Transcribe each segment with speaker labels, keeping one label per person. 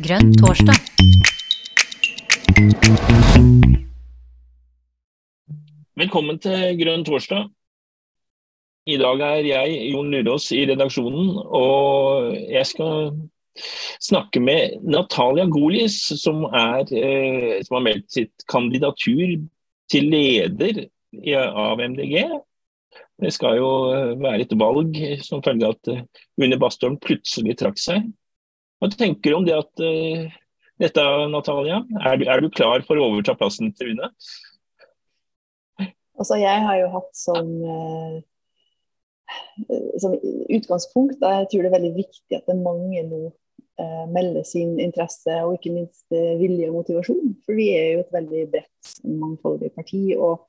Speaker 1: Grønn torsdag.
Speaker 2: Velkommen til Grønn torsdag. I dag er jeg, Jon Lurås, i redaksjonen, og jeg skal snakke med Natalia Golis, som, er, eh, som har meldt sitt kandidatur til leder av MDG. Det skal jo være et valg som følge av at Une Bastholm plutselig trakk seg. Hva tenker du om det at uh, dette, Natalia? Er du, er du klar for å overta plassen til Une?
Speaker 3: Altså, jeg har jo hatt som, uh som utgangspunkt jeg tror det er veldig viktig at det er mange nå eh, melder sin interesse og ikke minst eh, vilje og motivasjon. For vi er jo et veldig bredt, mangfoldig parti. og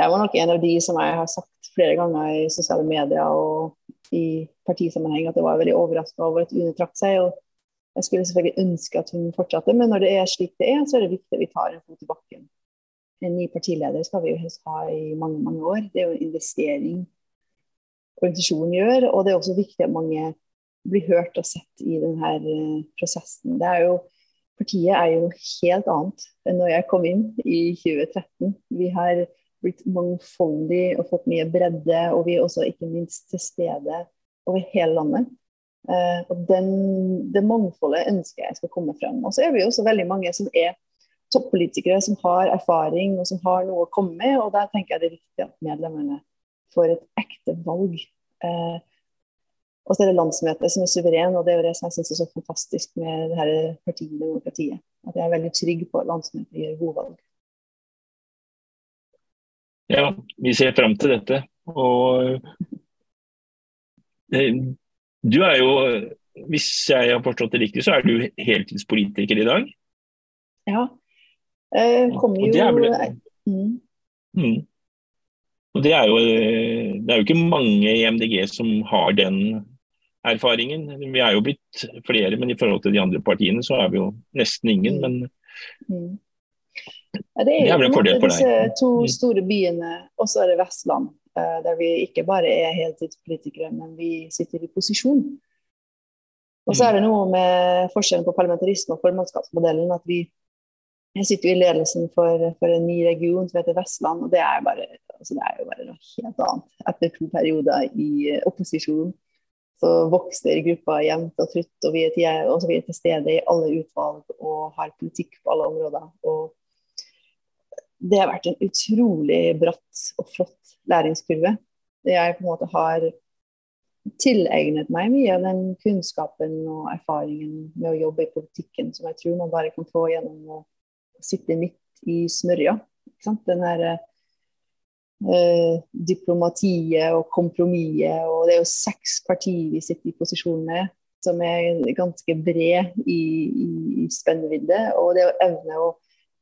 Speaker 3: jeg var nok en av de som jeg har sagt flere ganger i sosiale medier og i partisammenheng at jeg var veldig overraska over at Une trakk seg. og Jeg skulle selvfølgelig ønske at hun fortsatte, men når det er slik det er, så er det viktig at vi tar en fot i bakken. En ny partileder skal vi jo helst ha i mange mange år. Det er jo en investering organisasjonen gjør. Og det er også viktig at mange blir hørt og sett i denne eh, prosessen. Det er jo, partiet er jo noe helt annet enn når jeg kom inn i 2013. Vi har blitt mangfoldig og fått mye bredde, og vi er også ikke minst til stede over hele landet. Eh, og den, Det mangfoldet ønsker jeg skal komme frem. Og så er vi også veldig mange som er toppolitikere som har erfaring og som har noe å komme med. og Der tenker jeg det er viktig at medlemmene får et ekte valg. Uh, og så er det landsmøtet som er suveren, og det er jo det som jeg syns er så fantastisk med det her partidemokratiet. At jeg er veldig trygg på at landsmøtet gjør gode valg.
Speaker 2: Ja, vi ser fram til dette. Og eh, du er jo, hvis jeg har forstått det riktig, så er du heltidspolitiker i dag?
Speaker 3: Ja. Jeg kommer
Speaker 2: Og det er
Speaker 3: jo mm.
Speaker 2: Mm. Og det er, jo, eh, det er jo ikke mange i MDG som har den erfaringen. Vi er jo blitt flere, men i forhold til de andre partiene så er vi jo nesten ingen. Men
Speaker 3: Mm. Ja, det
Speaker 2: Det er
Speaker 3: er
Speaker 2: vel
Speaker 3: jo
Speaker 2: en fordel for deg.
Speaker 3: disse to
Speaker 2: Mm.
Speaker 3: store byene, og så er det Vestland, eh, der vi ikke bare er heltidspolitikere, men vi sitter i posisjon. Og så er det noe med forskjellen på parlamentarisme og formannskapsmodellen at vi jeg sitter jo i ledelsen for, for en ny region som heter Vestland, og det er, bare, altså det er jo bare noe helt annet. Etter to perioder i eh, opposisjon så vokser gruppa jevnt og trutt, og vi er, til, og vi er til stede i alle utvalg og har politikk på alle områder. Og det har vært en utrolig bratt og flott læringskurve. Jeg på en måte har tilegnet meg mye av den kunnskapen og erfaringen med å jobbe i politikken som jeg tror man bare kan få gjennom å sitte midt i smørja. Den der, eh, diplomatiet og kompromisset, og det er jo seks partier vi sitter i posisjon med, som er ganske bred i, i, i spennvidde. Og det å evne å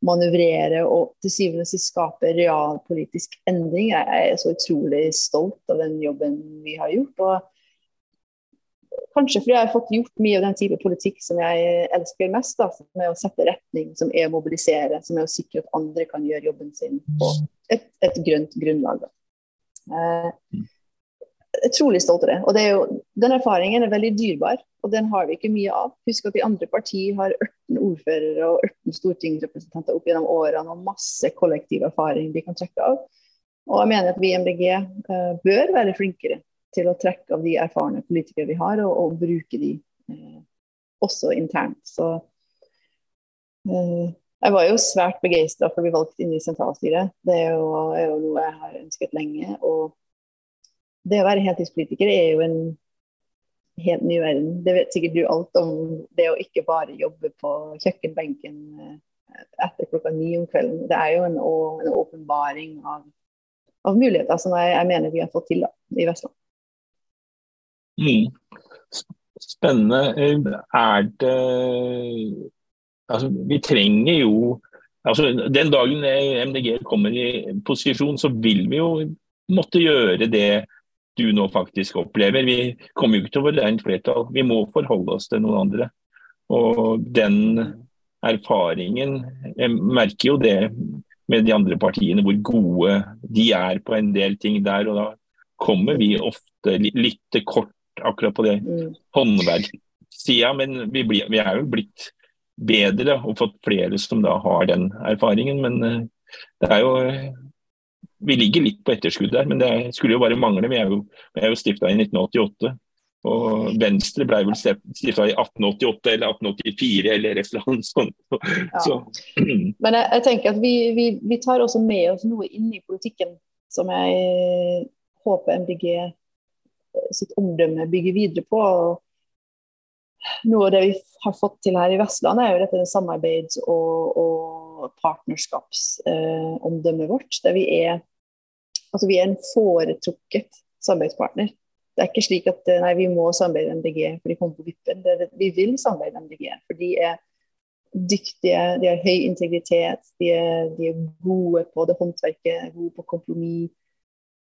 Speaker 3: manøvrere og til syvende og sist skape realpolitisk endring. Jeg er så utrolig stolt av den jobben vi har gjort. og Kanskje fordi jeg har fått gjort mye av den type politikk som jeg elsker mest. Da, er å sette retning, som er å mobilisere, som er å sikre at andre kan gjøre jobben sin på et, et grønt grunnlag. Da. Eh, er utrolig stolt av det. Og det er jo, den erfaringen er veldig dyrebar, og den har vi ikke mye av. Husk at de andre partier har 18 ordførere og 18 stortingsrepresentanter opp gjennom årene og masse kollektiv erfaring de kan trekke av. Og jeg mener at vi i MDG eh, bør være flinkere til å trekke av de erfarne politikere vi har, og, og bruke de eh, også internt. Så eh, jeg var jo svært begeistra for å bli valgt inn i sentralstyret. Det er jo, er jo noe jeg har ønsket lenge. Og det å være heltidspolitiker er jo en helt ny verden. Det vet sikkert du alt om. Det å ikke bare jobbe på kjøkkenbenken eh, etter klokka ni om kvelden. Det er jo en, en åpenbaring av, av muligheter som jeg, jeg mener vi har fått til da, i Vestland.
Speaker 2: Mm. Spennende. Eh, Er det Altså, vi trenger jo altså, Den dagen MDG kommer i posisjon, så vil vi jo måtte gjøre det du nå faktisk opplever. Vi kommer jo ikke til å være rent flertall. Vi må forholde oss til noen andre. Og den erfaringen Jeg merker jo det med de andre partiene, hvor gode de er på en del ting der. Og da kommer vi ofte litt kort akkurat på det
Speaker 3: Mm.
Speaker 2: håndverkssida, men vi, blir, vi, er jo blitt bedre og fått flere som da har den erfaringen. Men uh, det er jo Vi ligger litt på etterskudd der, men det skulle jo bare mangle. Vi er jo, vi er jo stifta i 1988. Og Venstre ble vel stifta i 1888 eller 1884 eller et eller annet sånt.
Speaker 3: Så. Ja. Men jeg, jeg, tenker at vi, vi, vi, tar også med oss noe inn i politikken som jeg håper MDG sitt omdømme bygger videre på. Noe av det vi har fått til her i Vestland, er jo dette samarbeids- og, og partnerskapsomdømmet eh, vårt. Der vi er, altså vi er en foretrukket samarbeidspartner. Det er ikke slik at eh, nei, vi må samarbeide med MDG for de kommer på vippen. Det, vi vil samarbeide med MDG, for de er dyktige, de har høy integritet, de er, de er gode på det håndverket, gode på kompromiss.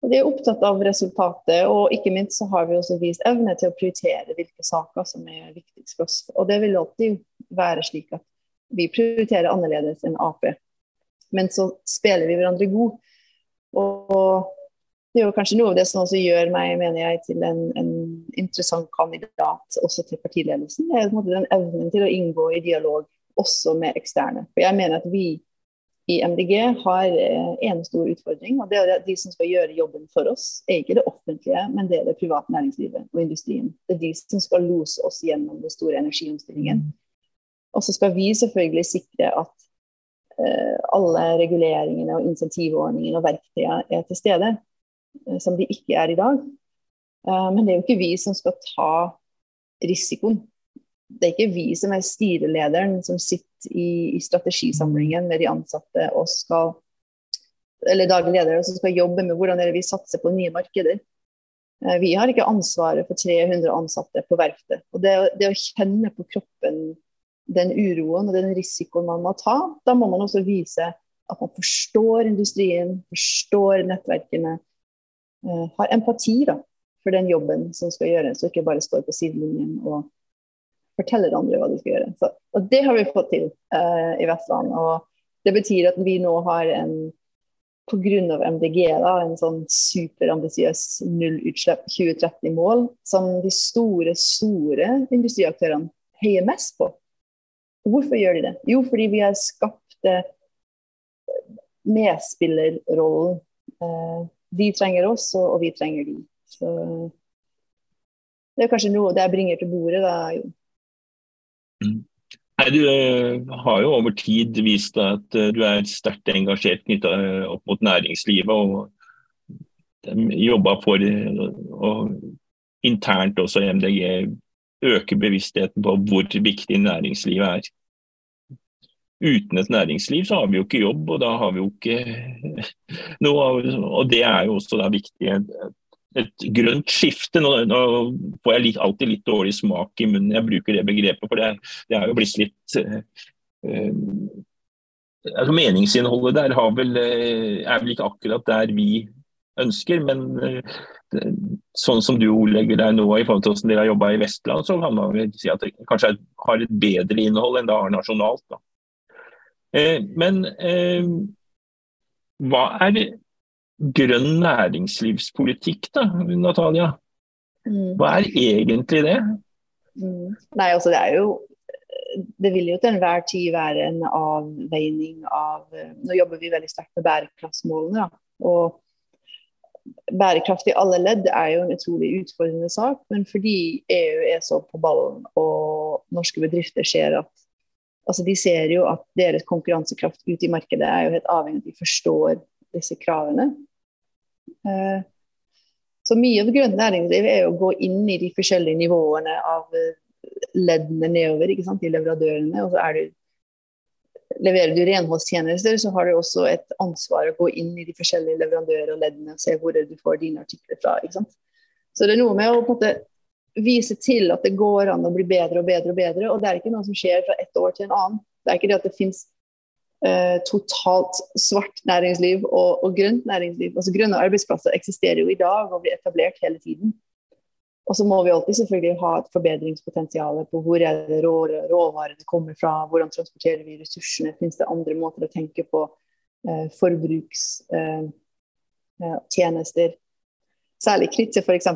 Speaker 3: Og De er opptatt av resultatet, og ikke minst så har vi også vist evne til å prioritere hvilke saker som er viktigst for oss. Og Det vil alltid være slik at vi prioriterer annerledes enn Ap. Men så spiller vi hverandre god. Og det er jo kanskje noe av det som også gjør meg mener jeg, til en, en interessant kandidat også til partiledelsen. Det er den evnen til å inngå i dialog også med eksterne. For jeg mener at vi i MDG har eh, en stor utfordring. og det er at De som skal gjøre jobben for oss, er ikke det offentlige, men det er det private næringslivet og industrien. Det er de som skal lose oss gjennom den store energiomstillingen. Og så skal vi selvfølgelig sikre at uh, alle reguleringene og insentivordningene og verktøyene er til stede. Eh, som de ikke er i dag. Eh, men det er jo ikke vi som skal ta risikoen. Det er ikke vi som er styrelederen som sitter i, i strategisamlingen med de ansatte og skal eller daglig leder som skal jobbe med hvordan vi satser på nye markeder. Eh, vi har ikke ansvaret for 300 ansatte på verftet. Og det, det, å kjenne på kroppen den uroen og den risikoen man må ta, da må man også vise at man forstår industrien, forstår nettverkene, uh, har empati da, for den jobben som skal gjøres, og ikke bare står på sidelinjen og forteller andre hva de skal gjøre. Så, og Det har vi fått til uh, i Vestland. og Det betyr at vi nå har en pga. MDG da, en sånn superambisiøs nullutslipp 2030-mål som de store, store industriaktørene heier mest på. Hvorfor gjør de det? Jo, fordi vi har skapt eh, medspillerrollen. Eh, de trenger oss, og, vi trenger de. Så det er kanskje noe det jeg bringer til bordet, da. Jo.
Speaker 2: Mm. Nei, du uh, har jo over tid vist at uh, du er sterkt engasjert knytta eh, opp mot næringslivet. og Jobba for og internt også i MDG øke bevisstheten på hvor viktig næringslivet er uten et næringsliv så har vi jo ikke jobb, og da har vi jo ikke noe Og det er jo også da viktig. Et grønt skifte. Nå, nå får jeg alltid litt dårlig smak i munnen jeg bruker det begrepet, for det, er jo blitt litt uh, altså Meningsinnholdet der vel, er vel ikke akkurat der vi ønsker, men uh, sånn som du ordlegger deg nå i forhold til hvordan dere har jobba i Vestland, så kan man vel si at det kanskje har et bedre innhold enn det har nasjonalt. da. Eh, men eh, hva er grønn næringslivspolitikk, da, Natalia? Mm. Hva er egentlig det?
Speaker 3: Mm. Nei, altså det er jo det vil jo til enhver tid være en avveining av Nå jobber vi veldig sterkt med bærekraftsmålene. Da. Og bærekraft i alle ledd er jo en utrolig utfordrende sak. Men fordi EU er så på ballen og norske bedrifter ser at altså De ser jo at deres konkurransekraft ute i markedet er jo helt avhengig av at de forstår disse kravene. Eh, så mye av det grønne næringslivet er å gå inn i de forskjellige nivåene av leddene nedover ikke sant, i leverandørene. og så er du Leverer du renholdstjenester, så har du også et ansvar å gå inn i de forskjellige leverandører og leddene og se hvor du får dine artikler fra. ikke sant? Så det er noe med å på en måte vise til at det går an å bli bedre og bedre og bedre. Og det er ikke noe som skjer fra ett år til en annen. Det er ikke det at det fins eh, totalt svart næringsliv og, og, grønt næringsliv. Altså Grønne arbeidsplasser eksisterer jo i dag og blir etablert hele tiden. Og så må vi alltid selvfølgelig ha et forbedringspotensial på hvor er det rå, råvarene kommer fra, hvordan transporterer vi ressursene, finnes det andre måter å tenke på eh, forbrukstjenester. Eh, Særlig knyttet til f.eks.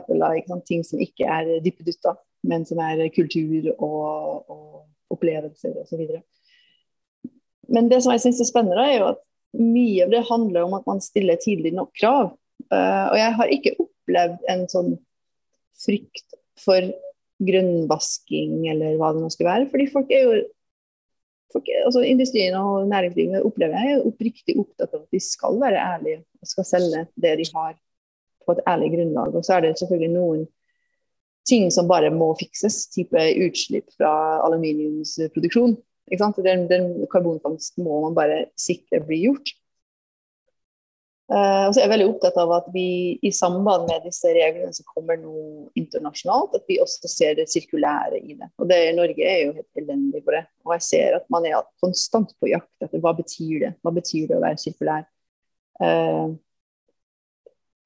Speaker 3: ting som ikke er dyppedutta. men som er kultur og, og opplevelser osv. Men det som jeg syns er spennende, er jo at mye av det handler om at man stiller tidlig nok krav. Uh, og jeg har ikke opplevd en sånn frykt for grønnvasking eller hva det nå skulle være. Fordi folk er jo folk, altså Industrien og næringslivet opplever jeg er oppriktig opptatt av at de skal være ærlige og skal selge det de har på et ærlig grunnlag. Og så er det selvfølgelig noen ting som bare må fikses, type utslipp fra aluminiumsproduksjon. Den, den karbonfangsten må man bare sikre blir gjort. Uh, og så er jeg veldig opptatt av at vi i samband med disse reglene som kommer nå internasjonalt, at vi også ser det sirkulære i det. Og det, Norge er jo helt elendig på det. Og jeg ser at man er konstant på jakt etter hva betyr det Hva betyr det å være sirkulær. Uh,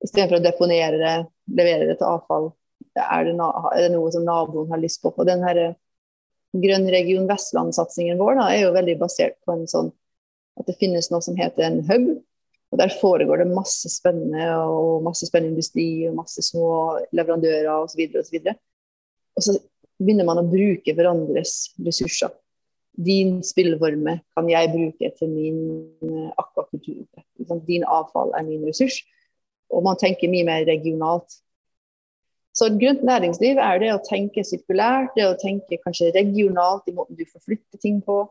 Speaker 3: Istedenfor å deponere det, levere det til avfall, er det, er det noe som naboen har lyst på. Og den her Grønn region Vestland-satsingen vår da, er jo veldig basert på en sånn at det finnes noe som heter en hub. Og Der foregår det masse spennende og masse spennende industri og masse små leverandører osv. Og, så videre, og, så og så begynner man å bruke hverandres ressurser. Din spilleforme kan jeg bruke til min eh, akvakultur. Din avfall er min ressurs. Og man tenker mye mer regionalt. Så et grønt næringsliv er det å tenke sirkulært, det å tenke kanskje regionalt i måten du får flytte ting på.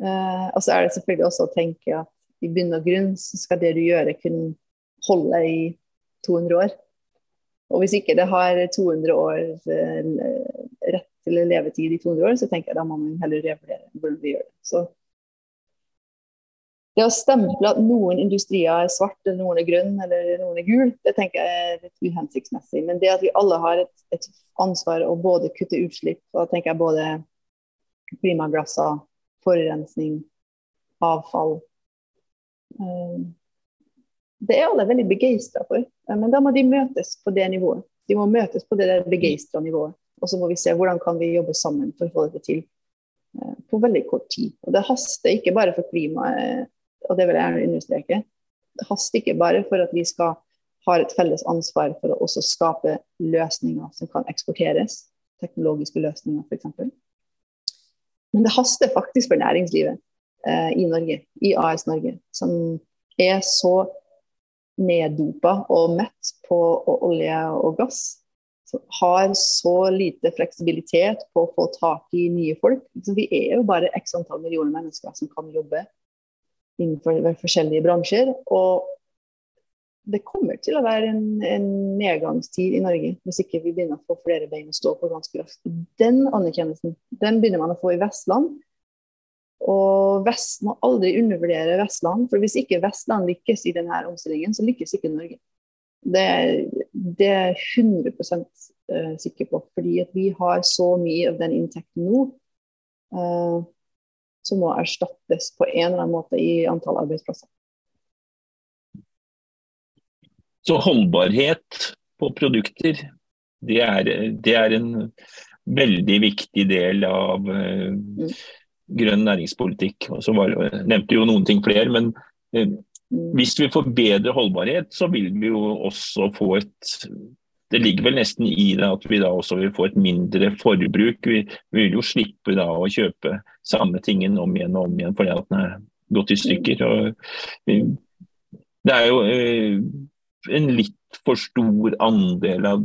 Speaker 3: Uh, og så er det selvfølgelig også å tenke at i bunn og grunn så skal det du gjør, kunne holde i 200 år. Og hvis ikke det har 200 år uh, rett til levetid i 200 år, så tenker jeg da må man heller revurdere hvordan vi gjør det. Så det å stemple at noen industrier er svart, eller noen er grønn eller noen er gul, det tenker jeg er litt uhensiktsmessig. Men det at vi alle har et, et ansvar å både kutte utslipp, da tenker jeg både klimagasser, forurensning, avfall Det er alle veldig begeistra for, men da må de møtes på det nivået. De må møtes på det begeistra nivået. Og så må vi se hvordan kan vi jobbe sammen for å få dette til uh, på veldig kort tid. Og Det haster ikke bare for klimaet og det vil jeg gjerne understreke. Det haster ikke bare for at vi skal ha et felles ansvar for å også skape løsninger som kan eksporteres. Teknologiske løsninger, f.eks. Men det haster faktisk for næringslivet eh, i Norge, i AS Norge, som er så neddopa og mett på olje og gass. Som har så lite fleksibilitet på å få tak i nye folk. Vi er jo bare x antall millioner mennesker som kan jobbe innenfor forskjellige bransjer. Og det kommer til å være en, en, nedgangstid i Norge hvis ikke vi begynner å få flere bein å stå på ganske raskt. Den anerkjennelsen den begynner man å få i Vestland. Og Vest må aldri undervurdere Vestland, for hvis ikke Vestland lykkes i denne omstillingen, så lykkes ikke Norge. Det, det er jeg 100 eh, sikker på, fordi at vi har så mye av den inntekten nå. Uh, som må erstattes på en eller annen måte i antall arbeidsplasser.
Speaker 2: Så holdbarhet på produkter, det er, det er en veldig viktig del av uh, mm. Grønn næringspolitikk. Og så var, nevnte jo noen ting flere, men uh, hvis vi får bedre holdbarhet, så vil vi jo også få et det ligger vel nesten i det at vi da også vil få et mindre forbruk. Vi, vi vil jo slippe da å kjøpe samme tingen om igjen og om igjen fordi at den er gått i stykker. Og, det er jo eh, en litt for stor andel av,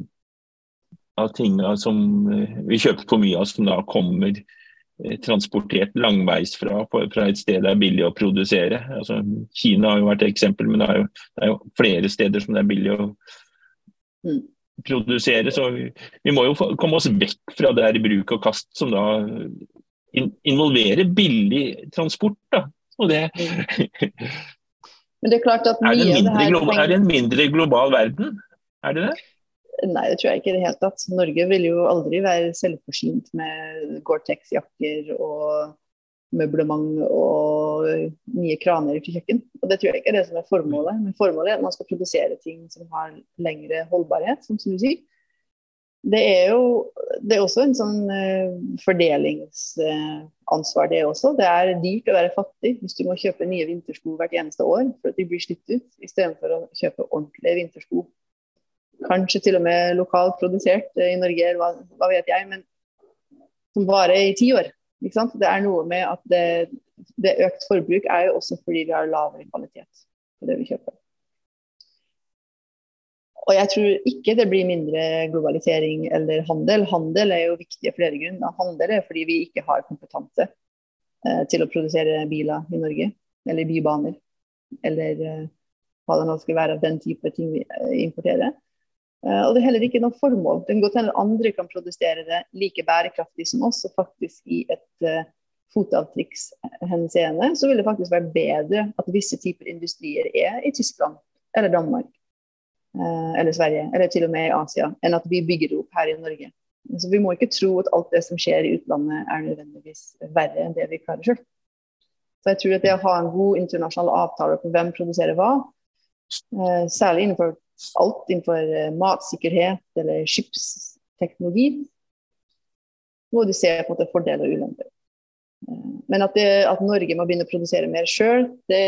Speaker 2: av tingene som eh, vi kjøper for mye av, som da kommer eh, transportert langveisfra fra et sted det er billig å produsere. Altså, Kina har jo vært et eksempel, men det er jo, det er jo flere steder som det er billig å mm produsere. Så vi, må jo komme oss vekk fra det her bruk og kast som da involverer billig transport. Da. Og det,
Speaker 3: Men det er klart at
Speaker 2: er, det mindre, er det en mindre global verden? Er det det?
Speaker 3: Nei, det tror jeg ikke i det hele tatt. Norge vil jo aldri være selvforsynt med Gore-Tex-jakker og møblement og nye kraner til kjøkken. Og Det tror jeg ikke er det som er formålet. Men formålet er at man skal produsere ting som har lengre holdbarhet, som du sier. Det er jo det er også en sånn uh, fordelingsansvar, det også. Det er dyrt å være fattig hvis du må kjøpe nye vintersko hvert eneste år for at de blir slitt ut, istedenfor å kjøpe ordentlige vintersko kanskje til og med lokalt produsert i Norge, hva, hva vet jeg, men som varer i ti år. Det er noe med at det, det økt forbruk er jo også fordi vi har lavere kvalitet på det vi kjøper. Og jeg tror ikke det blir mindre globalisering eller handel. Handel er jo viktig av flere grunner. Handel er fordi vi ikke har kompetanse eh, til å produsere biler i Norge. Eller bybaner. Eller eh, hva det nå skal være av den type ting vi eh, importerer. Eh, og det er heller ikke noe formål. Det kan godt hende andre kan produsere det like bærekraftig som oss, og faktisk i et uh, fotavtrykkshenseende så vil det faktisk være bedre at visse typer industrier er i Tyskland eller Danmark uh, eller Sverige, eller til og med i Asia, enn at vi bygger det opp her i Norge. Så Vi må ikke tro at alt det som skjer i utlandet er nødvendigvis verre enn det vi klarer selv. Så jeg tror at det å ha en god internasjonal avtale på hvem produserer hva, uh, særlig innenfor alt innenfor eh, matsikkerhet eller skipsteknologi, må du se på det er fordeler og ulemper. Men at, det, at, Norge må begynne å produsere mer sjøl, det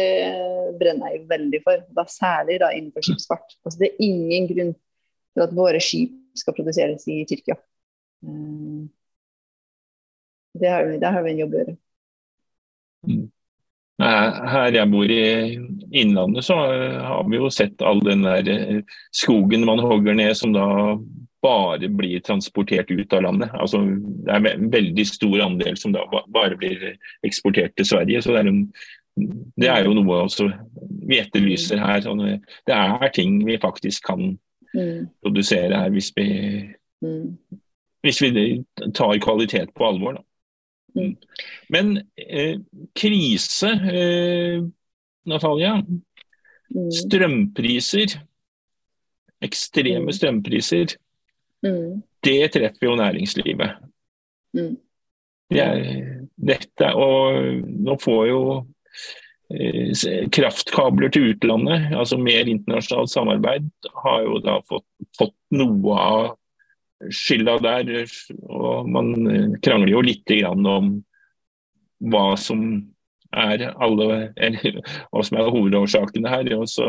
Speaker 3: brenner jeg veldig for. Da særlig da innenfor skipsfart. Altså, det er ingen grunn til at våre skip skal produseres i Tyrkia. Eh, det har vi, der har vi en jobb å gjøre.
Speaker 2: Mm. Her jeg bor i Innlandet, så har vi jo sett all den der eh, skogen man hogger ned som da bare blir transportert ut av landet. Altså, det er en veldig stor andel som da bare blir eksportert til Sverige. så Det er, en, det er jo noe også vi etterlyser her. Sånn, det er ting vi faktisk kan mm. produsere her hvis vi, mm. hvis vi tar kvalitet på alvor. Mm. Men eh, krise, eh, Natalia. Mm. Strømpriser. Ekstreme mm. strømpriser Mm. Det treffer jo næringslivet. Mm. Det er, dette, og nå får jo eh, kraftkabler til utlandet, altså mer internasjonalt samarbeid, har jo da fått, fått noe av skylda der. Og man krangler jo litt om hva som er alle, eller, hva som er hovedårsakene her. Så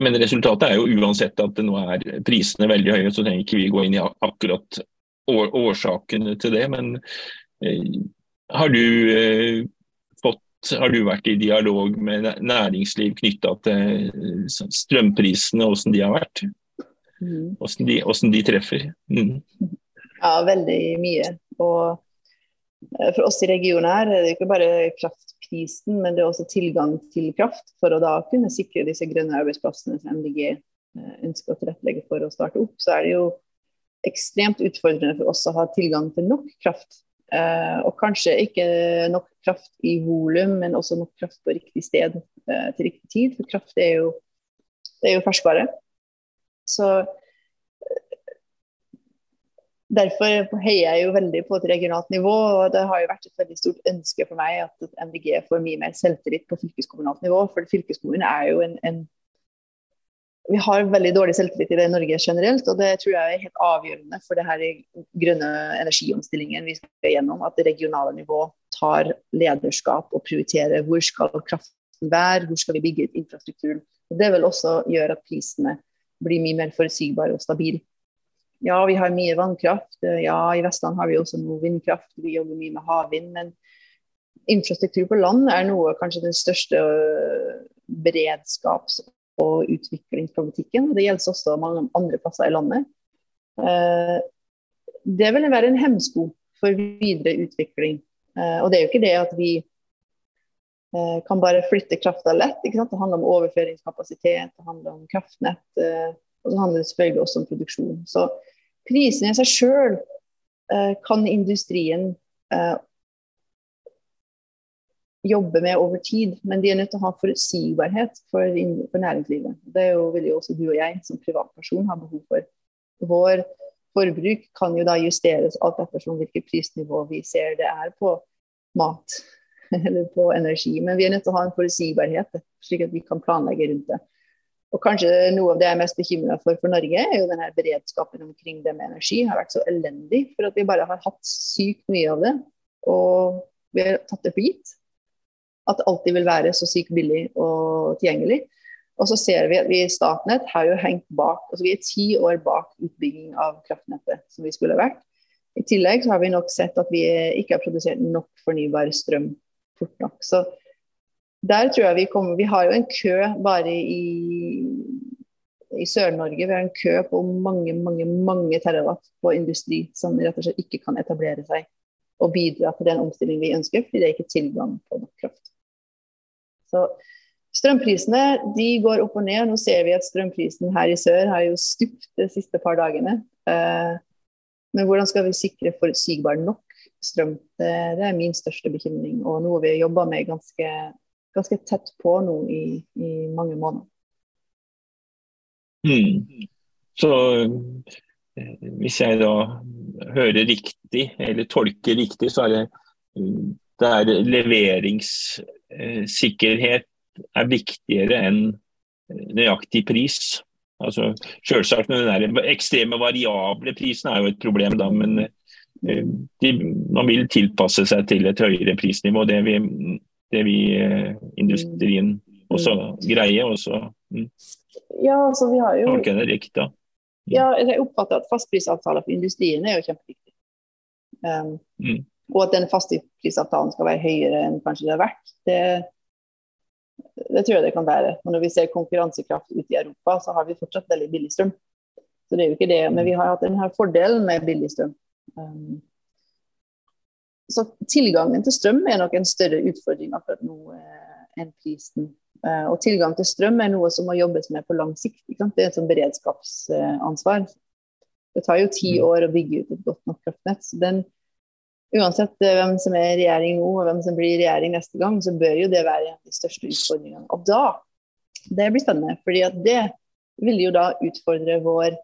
Speaker 2: men resultatet er jo uansett at nå er prisene veldig høye, så trenger ikke vi gå inn i akkurat årsakene til det. Men eh, har du eh, fått har du vært i dialog med næringsliv knytta til eh, strømprisene, hvordan de har vært? Mm. Hvordan de, de treffer? Mm.
Speaker 3: Ja, veldig mye. Og eh, for oss i regionen her er det ikke bare kraftprisen, men det er også tilgang til kraft for å da kunne sikre disse grønne arbeidsplassene som MDG eh, ønsker å tilrettelegge for å starte opp. Så er det jo ekstremt utfordrende for oss å ha tilgang til nok kraft. Eh, og kanskje ikke nok kraft i volum, men også nok kraft på riktig sted til riktig tid. For kraft er jo, det er jo ferskvare. Så Derfor heier jeg jo veldig på et regionalt nivå. og Det har jo vært et veldig stort ønske for meg at MDG får mye mer selvtillit på fylkeskommunalt nivå. For fylkeskommunen er jo en, en vi har veldig dårlig selvtillit i det i Norge generelt, og det tror jeg er helt avgjørende for det her grønne energiomstillingen vi skal gjennom. At det regionale nivå tar lederskap og prioriterer hvor skal kraften være, hvor skal vi bygge ut infrastrukturen. Og det vil også gjøre at prisene blir mye mer forutsigbar og stabil. Ja, vi har mye vannkraft. Ja, i Vestland har vi også noe vindkraft. Vi jobber mye med havvind. Men infrastruktur på land er noe kanskje den største øh, beredskaps- og utviklingspolitikken. Det gjelder også mange andre plasser i landet. Eh, det vil være en hemsko for videre utvikling. Eh, og det er jo ikke det at vi kan bare flytte krafta lett. Det handler om overføringskapasitet, det handler om kraftnett. Og så handler det selvfølgelig også om produksjon. Så Prisene i seg sjøl eh, kan industrien eh, jobbe med over tid, men de er nødt til å ha forutsigbarhet for, for næringslivet. Det jo, vil jo også du og jeg som privatperson ha behov for. Vår forbruk kan jo da justeres alt ettersom hvilket prisnivå vi ser det er på mat eller på energi. Men vi er nødt til å ha en forutsigbarhet, slik at vi kan planlegge rundt det. Og kanskje noe av det jeg er mest bekymra for for Norge, er jo denne beredskapen omkring det med energi. har vært så elendig for at vi bare har hatt sykt mye av det. Og vi har tatt det for gitt. At det alltid vil være så sykt billig og tilgjengelig. Og så ser vi at vi i Statnett har jo hengt bak. altså Vi er ti år bak utbygging av kraftnettet som vi skulle vært. I tillegg så har vi nok sett at vi ikke har produsert nok fornybar strøm fort nok. Så der tror jeg vi kommer Vi har jo en kø bare i, i Sør-Norge. Vi har en kø på mange, mange, mange terawatt på industri som rett og slett ikke kan etablere seg og bidra til den omstillingen vi ønsker, fordi det er ikke tilgang på nok kraft. Så Strømprisene de går opp og ned. Nå ser vi at strømprisen her i sør har jo stupt de siste par dagene. Eh, men hvordan skal vi sikre forutsigbar nok strøm? Det, det er min største bekymring, og noe vi har jobba med ganske, ganske, tett på nå i, i mange måneder.
Speaker 2: Mm. Så eh, hvis jeg da hører riktig, eller tolker riktig, så er det, det er leveringssikkerhet er viktigere enn nøyaktig pris. Altså, Selvsagt den der ekstreme variable prisen er jo et problem, da, men eh, de, man vil tilpasse seg til et høyere prisnivå. Det vil, det vil eh, industrien også greie. Også,
Speaker 3: mm. Ja, altså vi har jo
Speaker 2: Tolker det riktig, da.
Speaker 3: Mm. Ja, jeg oppfatter at fastprisavtaler for industrien er jo kjempeviktig. Um, mm. Og at den fastprisavtalen skal være høyere enn kanskje det har vært. Det, det tror jeg det kan være. Men når vi ser konkurransekraft ute i Europa, så har vi fortsatt veldig billig strøm. Så det er jo ikke det. Men vi har hatt denne fordelen med billig strøm. Um, så tilgangen til strøm er nok en større utfordring akkurat nå eh, enn prisen. Uh, og tilgang til strøm er noe som må jobbes med på lang sikt. Det er et beredskapsansvar. Det tar jo ti mm. år å bygge ut et godt nok kraftnett. så den uansett eh, hvem som er i regjering nå og hvem som blir i regjering neste gang, så bør jo det være en av de største utfordringene. Og da, det blir spennende, fordi at det vil jo da utfordre vår,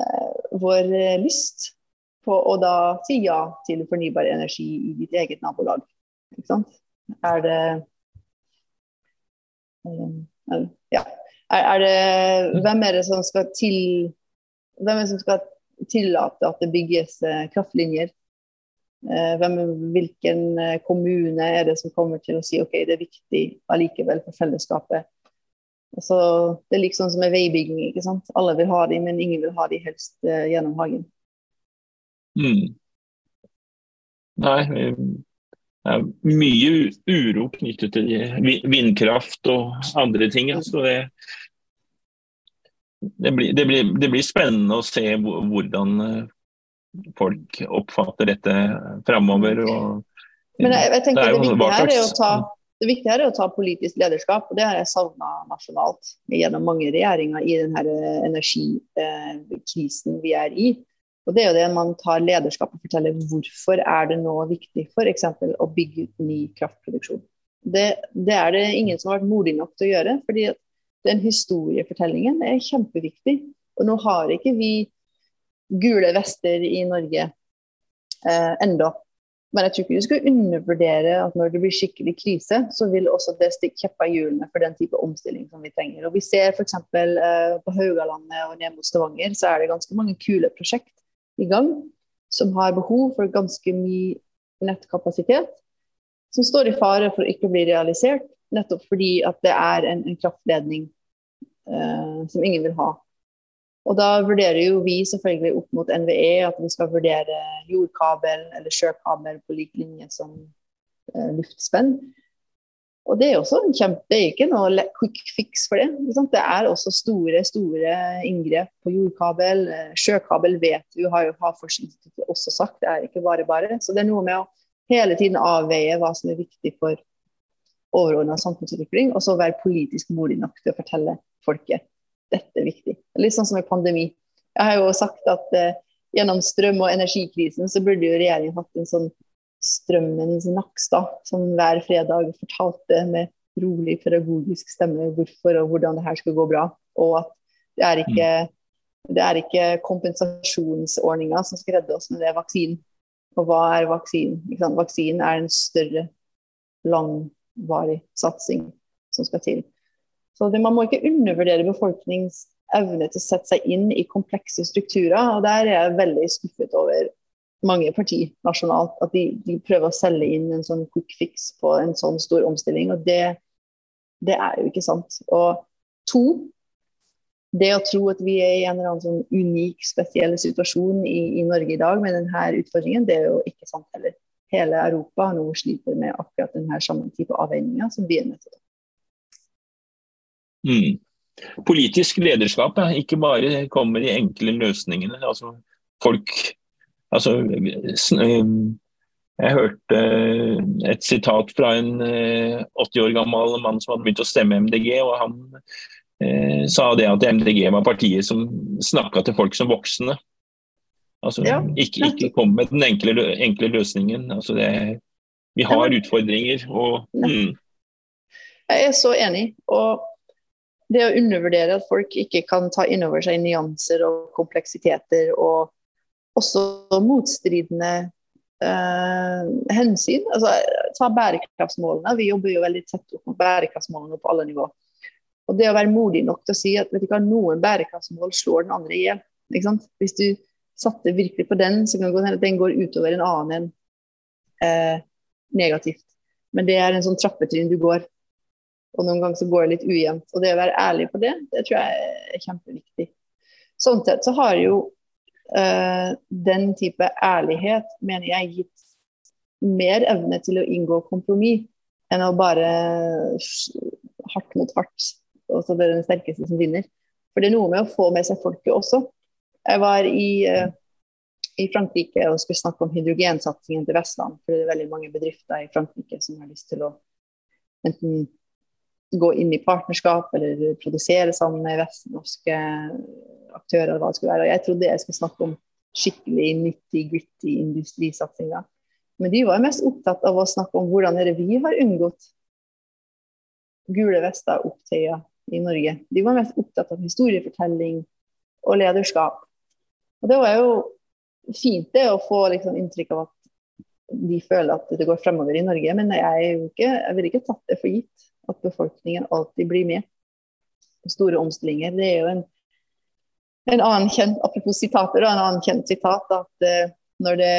Speaker 3: eh, vår lyst på å da si ja til fornybar energi i ditt eget nabolag. Ikke sant? Er det um, Ja. Er, er, det Hvem er det som skal til Hvem er det som skal tillate at det bygges uh, kraftlinjer Eh, hvem, hvilken eh, kommune er det som kommer til å si ok, det er viktig allikevel for fellesskapet. Så det er liksom som med veibygging. ikke sant? Alle vil ha dem, men ingen vil ha dem helst gjennom hagen.
Speaker 2: Mm. Nei, det er mye uro knyttet til vindkraft og andre ting. Så det, det, blir, det, blir, det blir spennende å se hvordan folk oppfatter dette framover.
Speaker 3: Men jeg, jeg tenker det, det, viktige her er å ta, det viktige er å ta politisk lederskap, og det har jeg savna nasjonalt gjennom mange regjeringer i denne energikrisen vi er i. Og Det er jo det man tar lederskap og forteller hvorfor er det nå viktig f.eks. å bygge ut ny kraftproduksjon. Det, det, er det ingen som har vært modig nok til å gjøre. fordi den historiefortellingen er kjempeviktig. Og nå har ikke vi gule vester i Norge eh, enda. Men jeg tror ikke du skal undervurdere at når det blir skikkelig krise, så vil også det stikke kjepper i hjulene for den type omstilling som vi trenger. Og Vi ser f.eks. Eh, på Haugalandet og ned mot Stavanger, så er det ganske mange kule prosjekt i gang som har behov for ganske mye nettkapasitet, som står i fare for å ikke bli realisert, nettopp fordi at det er en, en kraftledning eh, som ingen vil ha. Og da vurderer jo vi selvfølgelig opp mot NVE at vi skal vurdere jordkabel eller sjøkabel på lik linje som eh, luftspenn. Og det er også en kjempe, det er ikke noe quick fix for det. Det er også store store inngrep på jordkabel. Eh, sjøkabel vet vi har jo Havforskningsinstituttet også sagt, det er ikke bare bare. Så det er noe med å hele tiden avveie hva som er viktig for overordna samfunnsutvikling, og så være politisk modig nok til å fortelle folket dette er viktig. Litt sånn som i pandemi. Jeg har jo sagt at eh, gjennom strøm- og energikrisen så burde jo regjeringen hatt en sånn strømmens Nakstad, som hver fredag fortalte med rolig pedagogisk stemme hvorfor og hvordan det her skal gå bra. Og at det er ikke, det er ikke kompensasjonsordninga som skal redde oss, men det er vaksinen. Og hva er vaksinen? Vaksinen er en større, langvarig satsing som skal til. Så det, Man må ikke undervurdere befolknings evne til å sette seg inn i komplekse strukturer. og Der er jeg veldig skuffet over mange partier nasjonalt. At de, de, prøver å selge inn en sånn quick fix på en sånn stor omstilling. og Det, Det er jo ikke sant. Og to, det å tro at vi er i en eller annen sånn unik, spesiell situasjon i, i, Norge i dag med denne utfordringen, det er jo ikke sant heller. Hele Europa nå sliter med akkurat denne samme type avveininger som vi er nødt til.
Speaker 2: Mm. Politisk lederskap ikke bare kommer i enkle løsningene. altså folk altså, Jeg hørte et sitat fra en 80 år gammel mann som hadde begynt å stemme MDG. og Han eh, sa det at MDG var partiet som snakka til folk som voksne. Altså, ja. ikke, ikke kom med den enkle, enkle løsningen. Altså, det, vi har utfordringer. og mm.
Speaker 3: Jeg er så enig. og det å undervurdere at folk ikke kan ta inn over seg nyanser og kompleksiteter og også motstridende eh, hensyn. Altså, ta bærekraftsmålene. Vi jobber jo veldig tett opp mot bærekraftsmålene på alle nivå. Og det å være modig nok til å si at vet du hva, noen bærekraftsmål slår den andre i hjel. Hvis du satte virkelig på den, så kan det hende at den går utover en annen eh, negativt. Men det er en sånn trappetrinn du går. Og noen ganger så går det litt ujevnt. Og det å være ærlig på det, det tror jeg er kjempeviktig. Sånn sett så har jo den type ærlighet, mener jeg, gitt mer evne til å inngå kompromiss enn å bare hardt mot hardt. Og så det er den sterkeste som vinner. For det er noe med å få med seg folket også. Jeg var i, uh, i Frankrike og skulle snakke om hydrogensatsingen til Vestland. For det er veldig mange bedrifter i Frankrike som har lyst til å enten gå inn i partnerskap eller produsere sammen med vestnorske aktører. eller hva det skulle være. Og jeg trodde jeg skulle snakke om skikkelig nitty-gritty industrisatsinger. Men de var mest opptatt av å snakke om hvordan er det vi har unngått gule vester opptøyer i Norge. De var mest opptatt av historiefortelling og lederskap. Og Det var jo fint det å få liksom, inntrykk av at de føler at det går fremover i Norge, men jeg, ikke, jeg vil ikke tatt det for gitt at befolkningen alltid blir med. på Store omstillinger. Det er jo en, en annen kjent apropos sitater, en annen kjent sitat at uh, når det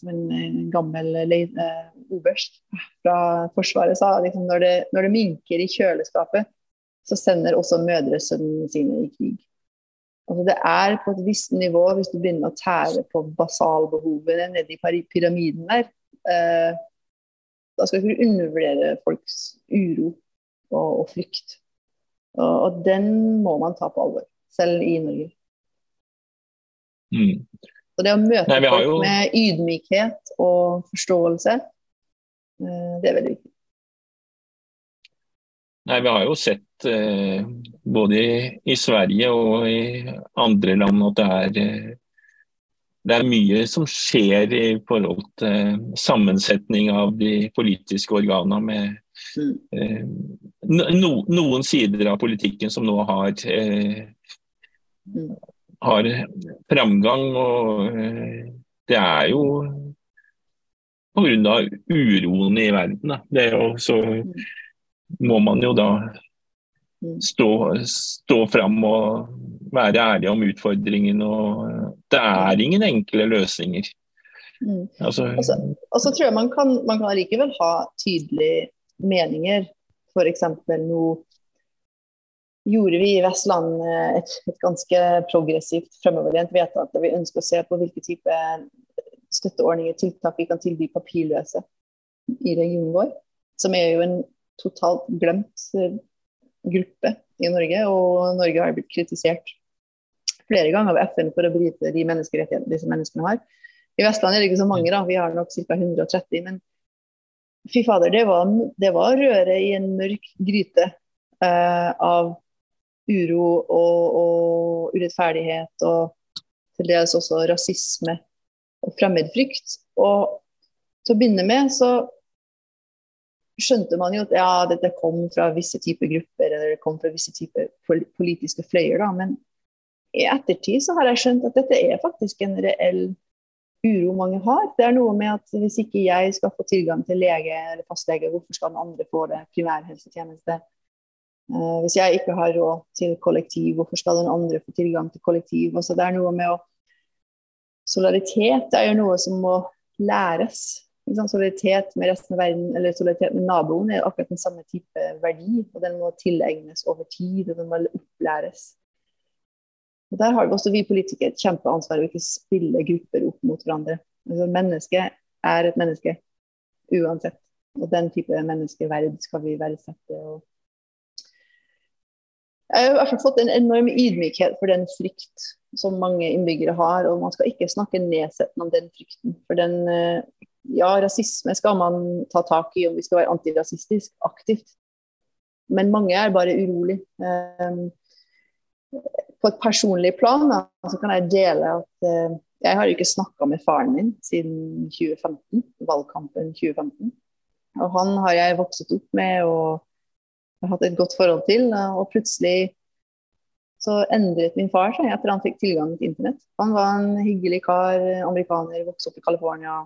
Speaker 3: som en, gammel uh, oberst fra Forsvaret sa, liksom, når, det, når det minker i kjøleskapet, så sender også mødre sønnene sine i krig. Altså det er på et visst nivå, hvis du begynner å tære på basalbehovene nede i pyramiden der, eh, da skal du ikke undervurdere folks uro og, og frykt. Og, og, den må man ta på alvor, selv i Norge. Mm. Så det å møte Nei, folk jo... med ydmykhet og forståelse, eh, det er veldig viktig.
Speaker 2: Nei, Vi har jo sett eh, både i, i, Sverige og i andre land at det er eh, det er mye som skjer i forhold til sammensetning av de politiske organene. med mm. eh, no, noen sider av politikken som nå har, eh. Har framgang. Og eh, det er jo pga. uroen i verden. Er jo, så må man jo da stå, stå fram og være ærlig om utfordringen. og Det er ingen enkle løsninger.
Speaker 3: Mm. Altså, og så tror jeg man kan, man kan likevel ha tydelige meninger. F.eks. nå gjorde vi i Vestland et, et ganske progressivt fremoverlent vedtak der vi ønsker å se på hvilke type støtteordninger tiltak vi kan tilby papirløse i regionen vår. Som er jo en totalt glemt eh, gruppe i Norge, og Norge har blitt kritisert flere ganger av FN for å bryte de menneskerettighetene disse menneskene har. I Vestland er det ikke så mange, da. Vi har nok ca. 130. Men fy fader, det var, det var røre i en mørk gryte uh, av uro og, og, urettferdighet og til dels også rasisme og fremmedfrykt. Og til å begynne med så skjønte man jo at ja, dette kom fra visse typer grupper eller det kom fra visse typer politiske fløyer. da, Men i ettertid så har jeg skjønt at dette er faktisk en reell uro mange har. Det er noe med at hvis ikke jeg skal få tilgang til lege eller fastlege, hvorfor skal den andre få det? Primærhelsetjeneste. Uh, hvis jeg ikke har råd til kollektiv, hvorfor skal den andre få tilgang til kollektiv? Altså, det er noe med å Solidaritet er jo noe som må læres. Solidaritet med resten av verden eller solidaritet med naboen er akkurat den samme type verdi. og Den må tilegnes over tid, og den må opplæres. Og Der har også vi politikere et kjempeansvar å ikke spille grupper opp mot hverandre. Altså, mennesket er et menneske uansett. Og den type menneskeverd skal vi verdsette. Og jeg har i hvert fall fått en enorm ydmykhet for den frykt som mange innbyggere har. Og man skal ikke snakke nedsettende om den frykten. For den eh, Ja, rasisme skal man ta tak i om vi skal være antirasistisk aktivt. Men mange er bare urolig. Um, på et personlig plan da, så kan jeg dele at uh, jeg har ikke snakka med faren min siden 2015, valgkampen 2015. Og han har jeg vokst opp med og har hatt et godt forhold til. Og plutselig så endret min far seg etter han fikk tilgang til internett. Han var en hyggelig kar, amerikaner, vokste opp i California.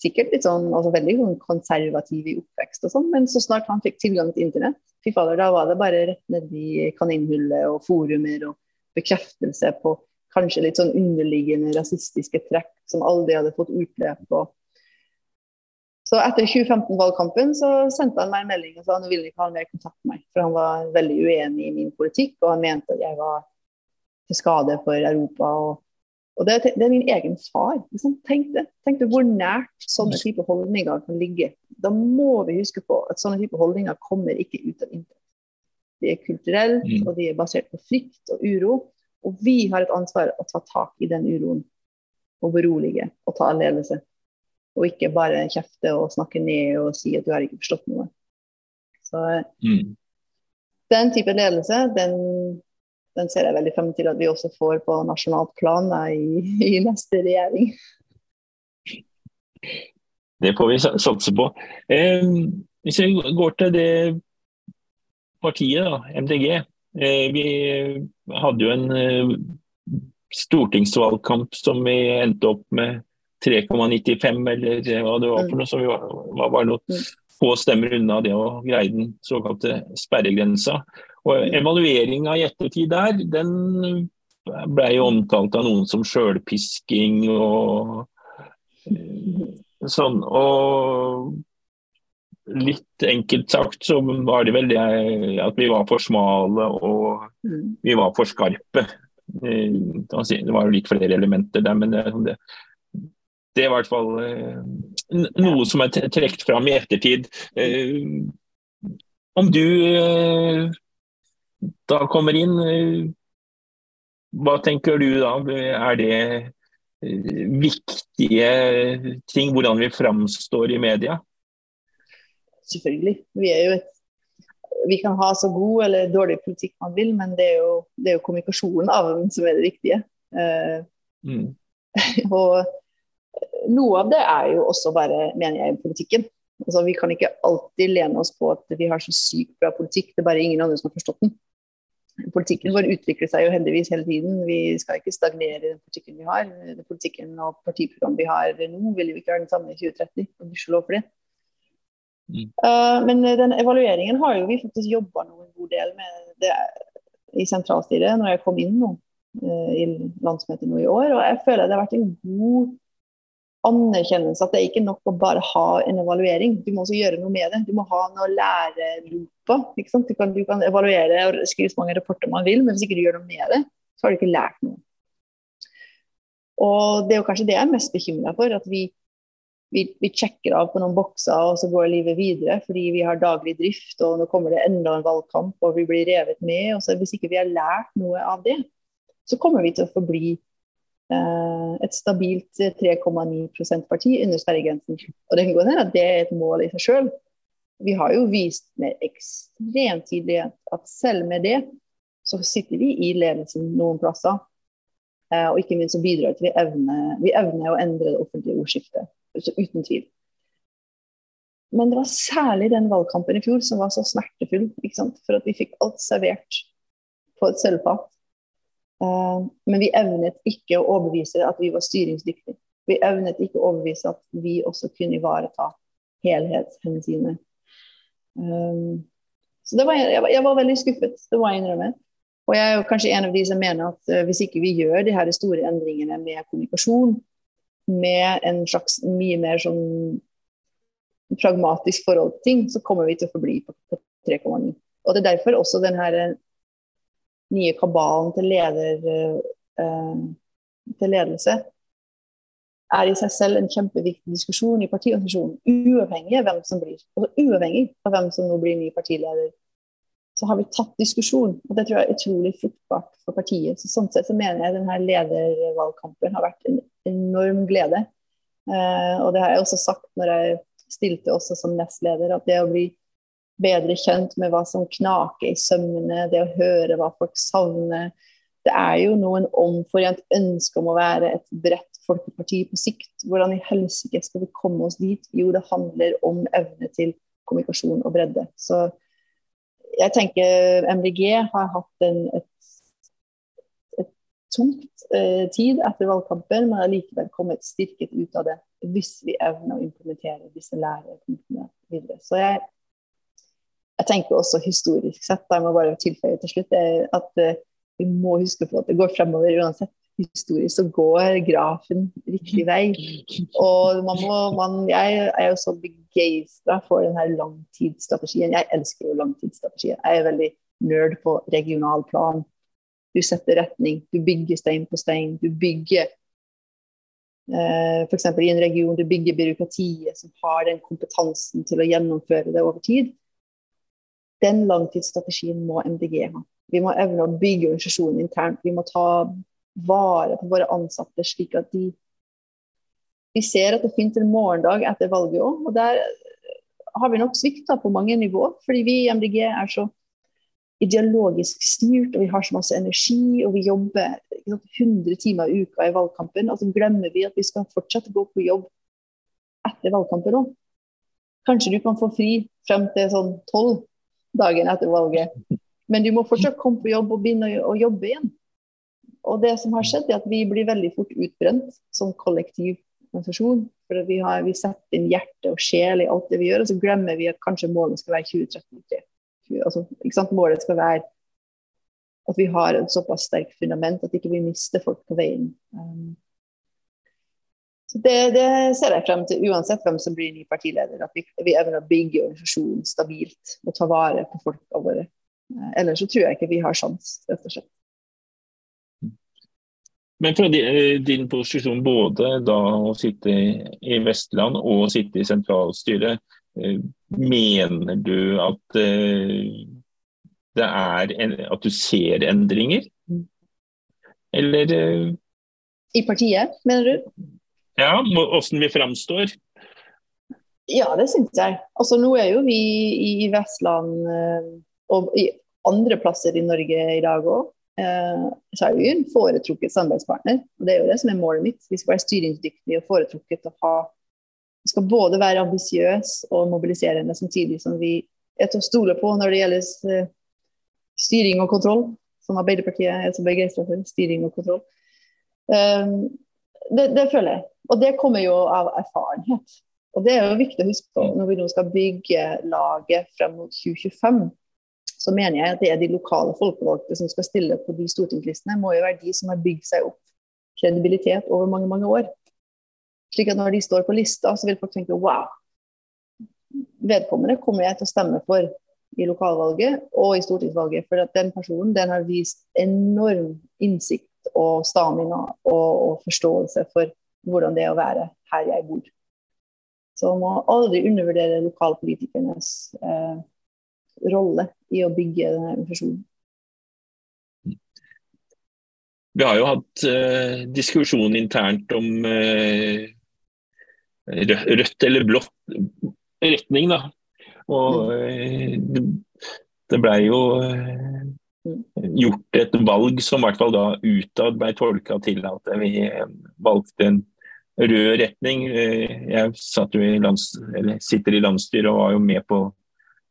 Speaker 3: Sikkert litt sånn, altså veldig sånn konservativ i oppvekst og sånn, men så snart han fikk tilgang til internett, fy fader, da var det bare rett nedi kaninhullet og forumer og bekreftelse på kanskje litt sånn underliggende rasistiske trekk som aldri hadde fått utløp. Og så etter 2015-valgkampen så sendte han meg en melding og sa han ville ikke ha mer kontakt med meg. For han var veldig uenig i min politikk, og han mente at jeg var til skade for Europa. Og, og det, det, er min egen far. Liksom. Tenk, det. Tenk det hvor nært sånne type holdninger kan ligge. Da må vi huske på at sånne type holdninger kommer ikke ut av intet. De er kulturelle, mm. og de er basert på frykt og uro. Og vi har et ansvar å ta tak i den uroen og berolige og ta ledelse. Og ikke bare kjefte og snakke ned og si at du har ikke forstått noe. Så mm. den type ledelse, den, den, ser jeg veldig frem til at vi også får på nasjonalt plan i, i, neste regjering.
Speaker 2: Det får vi satse på. Eh, hvis vi går til det partiet, da, MDG. Eh, vi hadde jo en eh, stortingsvalgkamp som vi endte opp med 3,95 eller hva det var for noe. som var, var bare noen mm. få stemmer unna det å greie den såkalte sperregrensa. Og mm. Evalueringa i ettertid der, den ble jo omtalt av noen som sjølpisking og sånn. Og litt enkelt sagt så var det vel det at vi var for smale og mm. vi var for skarpe. Eh, det var jo litt flere elementer der, men det, det, er i hvert fall eh, noe som er trukket fram i ettertid. Eh, om du eh, da kommer inn, hva tenker du da? Er det viktige ting, hvordan vi framstår i media?
Speaker 3: Selvfølgelig. Vi, et, vi kan ha så god eller dårlig politikk man vil, men det er jo, det er jo kommunikasjonen av den som er det viktige. Mm. og noe av det er jo også bare, mener jeg, politikken. Altså, vi kan ikke alltid lene oss på at vi har så sykt bra politikk, det er bare ingen andre som har forstått den. Politikken vår utvikler seg jo heldigvis hele tiden. Vi skal ikke stagnere den politikken vi har. Den politikken og partiprogrammet vi har nå, vil jo ikke være den samme i 2030. og Gudskjelov for det. Mm. Uh, men den evalueringen har jo vi faktisk jobba noen god del med det i sentralstyret når jeg kom inn nå uh, i landsmøtet nå i år. Og jeg føler det har vært en god anerkjennelse at det er ikke nok å bare ha en evaluering. Du må også gjøre noe med det. Du må ha noe å lære på. Du kan, du kan evaluere og skrive så mange rapporter man vil, men hvis ikke du gjør noe med det, så har du ikke lært noe. Og Det er jo kanskje det jeg er mest bekymra for. At vi, vi, vi, sjekker av på noen bokser, og så går livet videre fordi vi har daglig drift, og nå kommer det enda en valgkamp, og vi blir revet med. og så Hvis ikke vi har lært noe av det, så kommer vi til å forbli et stabilt 3,9% parti under sperregrensen. Og det kan gå ned at det er et mål i seg sjøl. Vi har jo vist med ekstremt tydelighet at selv med det, så sitter vi i ledelsen noen plasser. Eh, og ikke minst så bidrar til vi evner, vi evner å endre det offentlige ordskiftet. Så uten tvil. Men det var særlig den valgkampen i fjor som var så smertefull. For at vi fikk alt servert på et sølvfat. Uh, men vi evnet ikke å overbevise at vi var styringsdyktige. Vi evnet ikke å overbevise at vi også kunne ivareta helhetshensynet. Um, så var, jeg, jeg, var veldig skuffet, det må jeg innrømme. Og jeg er kanskje en av de som mener at uh, hvis ikke vi gjør de her store endringene med kommunikasjon, med en slags mye mer sånn pragmatisk forhold til ting, så kommer vi til å forbli på, på 3,9. Og Det er derfor også den her eh, nye kabalen til, leder, uh, til ledelse er i seg selv en kjempeviktig diskusjon i partiorganisasjonen, uavhengig av hvem som blir. Altså uavhengig av hvem som nå blir ny partileder. Så har vi tatt diskusjon, og det tror jeg er utrolig fruktbart for partiet. Så sånn sett så mener jeg denne ledervalgkampen har vært en enorm glede. Eh, og det har jeg også sagt når jeg stilte også som nestleder, at det å bli bedre kjent med hva som knaker i sømmene, det å høre hva folk savner, det er jo noen omforent ønske om å være et bredt folkeparti på sikt. Hvordan i helsike skal vi komme oss dit? Jo, det handler om evne til kommunikasjon og bredde. Så jeg tenker MDG har hatt en, et, et tungt eh, tid etter valgkampen, men har likevel kommet styrket ut av det hvis vi evner å implementere disse lærepunktene videre. Så jeg tenker også historisk sett, jeg må bare tilføye til slutt, at eh, vi må huske på at det går fremover uansett. Historisk så går grafen riktig vei. Og man må, man, jeg er jo så begeistra for denne langtidsstrategien. Jeg elsker jo langtidsstrategien. Jeg er veldig nerd på regional plan. Du setter retning, du bygger stein på stein. Du bygger eh, f.eks. i en region, du bygger byråkratiet som har den kompetansen til å gjennomføre det over tid. Den langtidsstrategien må MDG ha. Vi må evne å bygge organisasjonen internt. Vi må ta vare på våre ansatte, slik at de Vi ser at det finnes en morgendag etter valget òg. Og der har vi nok svikta på mange nivåer. Fordi vi i MDG er så ideologisk styrt, og vi har så masse energi, og vi jobber 100 timer i uka i valgkampen. Og så glemmer vi at vi skal fortsette å gå på jobb etter valgkampen òg. Kanskje du kan få fri frem til sånn tolv dagen etter valget. Men du må fortsatt komme på jobb og begynne å jobbe igjen. Og det som har skjedd, er at vi blir veldig fort utbrent som kollektiv organisasjon. For vi, har, vi setter inn hjerte og sjel i alt det vi gjør, og så glemmer vi at kanskje målet skal være 2033. Altså, Målet skal være at vi har et såpass sterkt fundament at ikke vi mister folk på veien. Um, så det, det, ser jeg frem til, uansett hvem som blir ny partileder. At vi, vi evner å bygge organisasjonen stabilt og ta vare på folka våre. Eh, ellers så tror jeg ikke vi har sjans, rett og slett.
Speaker 2: Men fra eh, din posisjon både da å sitte i Vestland og å sitte i sentralstyret, eh, mener du at det er en, at du ser endringer? Eller
Speaker 3: I partiet, mener du?
Speaker 2: Ja, åssen vi framstår?
Speaker 3: Ja, det syns jeg. Altså, nå er jo vi i Vestland og i andre plasser i Norge i dag òg, eh, så er vi en foretrukket samarbeidspartner. og Det er jo det som er målet mitt. Vi skal være styringsdyktige og foretrukket og ha Vi skal både være ambisiøse og mobiliserende samtidig som vi er til å stole på når det gjelder eh, styring og kontroll, som Arbeiderpartiet er så begeistra for. Styring og kontroll. Det, det, føler jeg. Og det kommer jo av erfarenhet. Og det er jo viktig å huske på når vi nå skal bygge laget frem mot 2025 så mener jeg at det er de lokale folkevalgte som skal stille på de stortingslistene, må jo være de som har bygd seg opp kredibilitet over mange, mange år. Slik at når de står på lista, så vil folk tenke wow, vedkommende kommer jeg til å stemme for i lokalvalget og i stortingsvalget. For at den personen den har vist enorm innsikt og stamina og, og forståelse for hvordan det er å være her jeg bor. Så man må aldri undervurdere lokalpolitikernes eh, rolle i å bygge denne organisasjonen.
Speaker 2: Vi har jo hatt eh, diskusjon internt om eh, rødt eller blått retning, da. Og uh, det, det blei jo gjort et valg som i hvert fall da utad ble tolka til at vi valgte en rød retning. Jeg i lands, sitter i landsstyret og var jo med på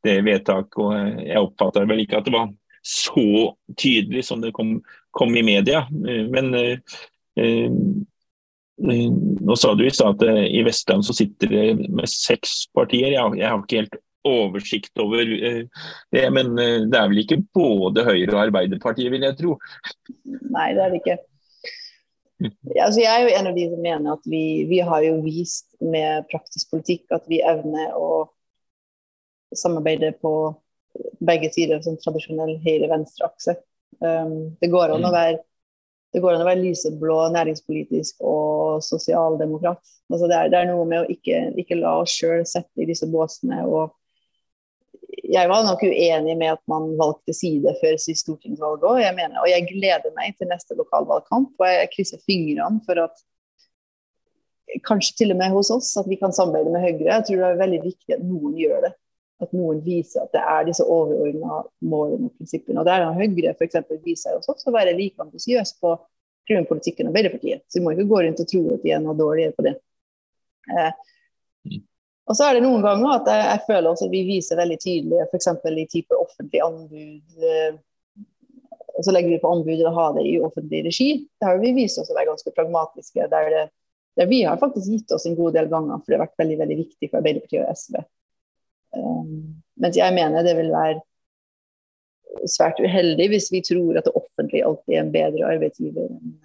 Speaker 2: det vedtaket. og Jeg oppfatta vel ikke at det var så tydelig som det kom, kom i media. Men eh, eh nå sa du i stad at i Vestland så sitter det med seks partier. Jeg, jeg har ikke helt oversikt over eh, det, men eh, det er vel ikke både Høyre og Arbeiderpartiet, vil jeg tro?
Speaker 3: Nei, det er det ikke. Ja, altså jeg er jo en av de som mener at vi, vi har jo vist med praktisk politikk at vi evner å samarbeide på begge sider som sånn tradisjonell høyre-venstre akse. Um, det går an å mm. være det går an å være lyseblå næringspolitisk og sosialdemokrat. Altså det, er, det er noe med å ikke, ikke la oss sjøl sette i disse båsene. og jeg var nok uenig med at man valgte side før sist stortingsvalg òg. Og jeg gleder meg til neste lokalvalgkamp. Og jeg krysser fingrene for at kanskje til og med hos oss at vi kan samarbeide med Høyre. Jeg tror det er veldig viktig at noen gjør det. At noen viser at det er disse overordna målene og prinsippene. Og der har Høyre f.eks. vist seg også å være like ambisiøs på klimapolitikken og Arbeiderpartiet. Så vi må ikke gå rundt og tro at de er noe dårligere på det. Eh. Og så er det noen ganger at jeg, jeg føler også at vi viser veldig tydelig, f.eks. i type offentlig anbud eh, og så legger vi på anbud og har det i offentlig regi. Der har vi vist oss å være ganske pragmatiske. Der, det, der, vi har faktisk gitt oss en god del ganger, for det har vært veldig veldig viktig for Arbeiderpartiet og SV. Um, mens jeg mener det vil være svært uheldig hvis vi tror at det offentlige alltid er en bedre arbeidsgiver enn,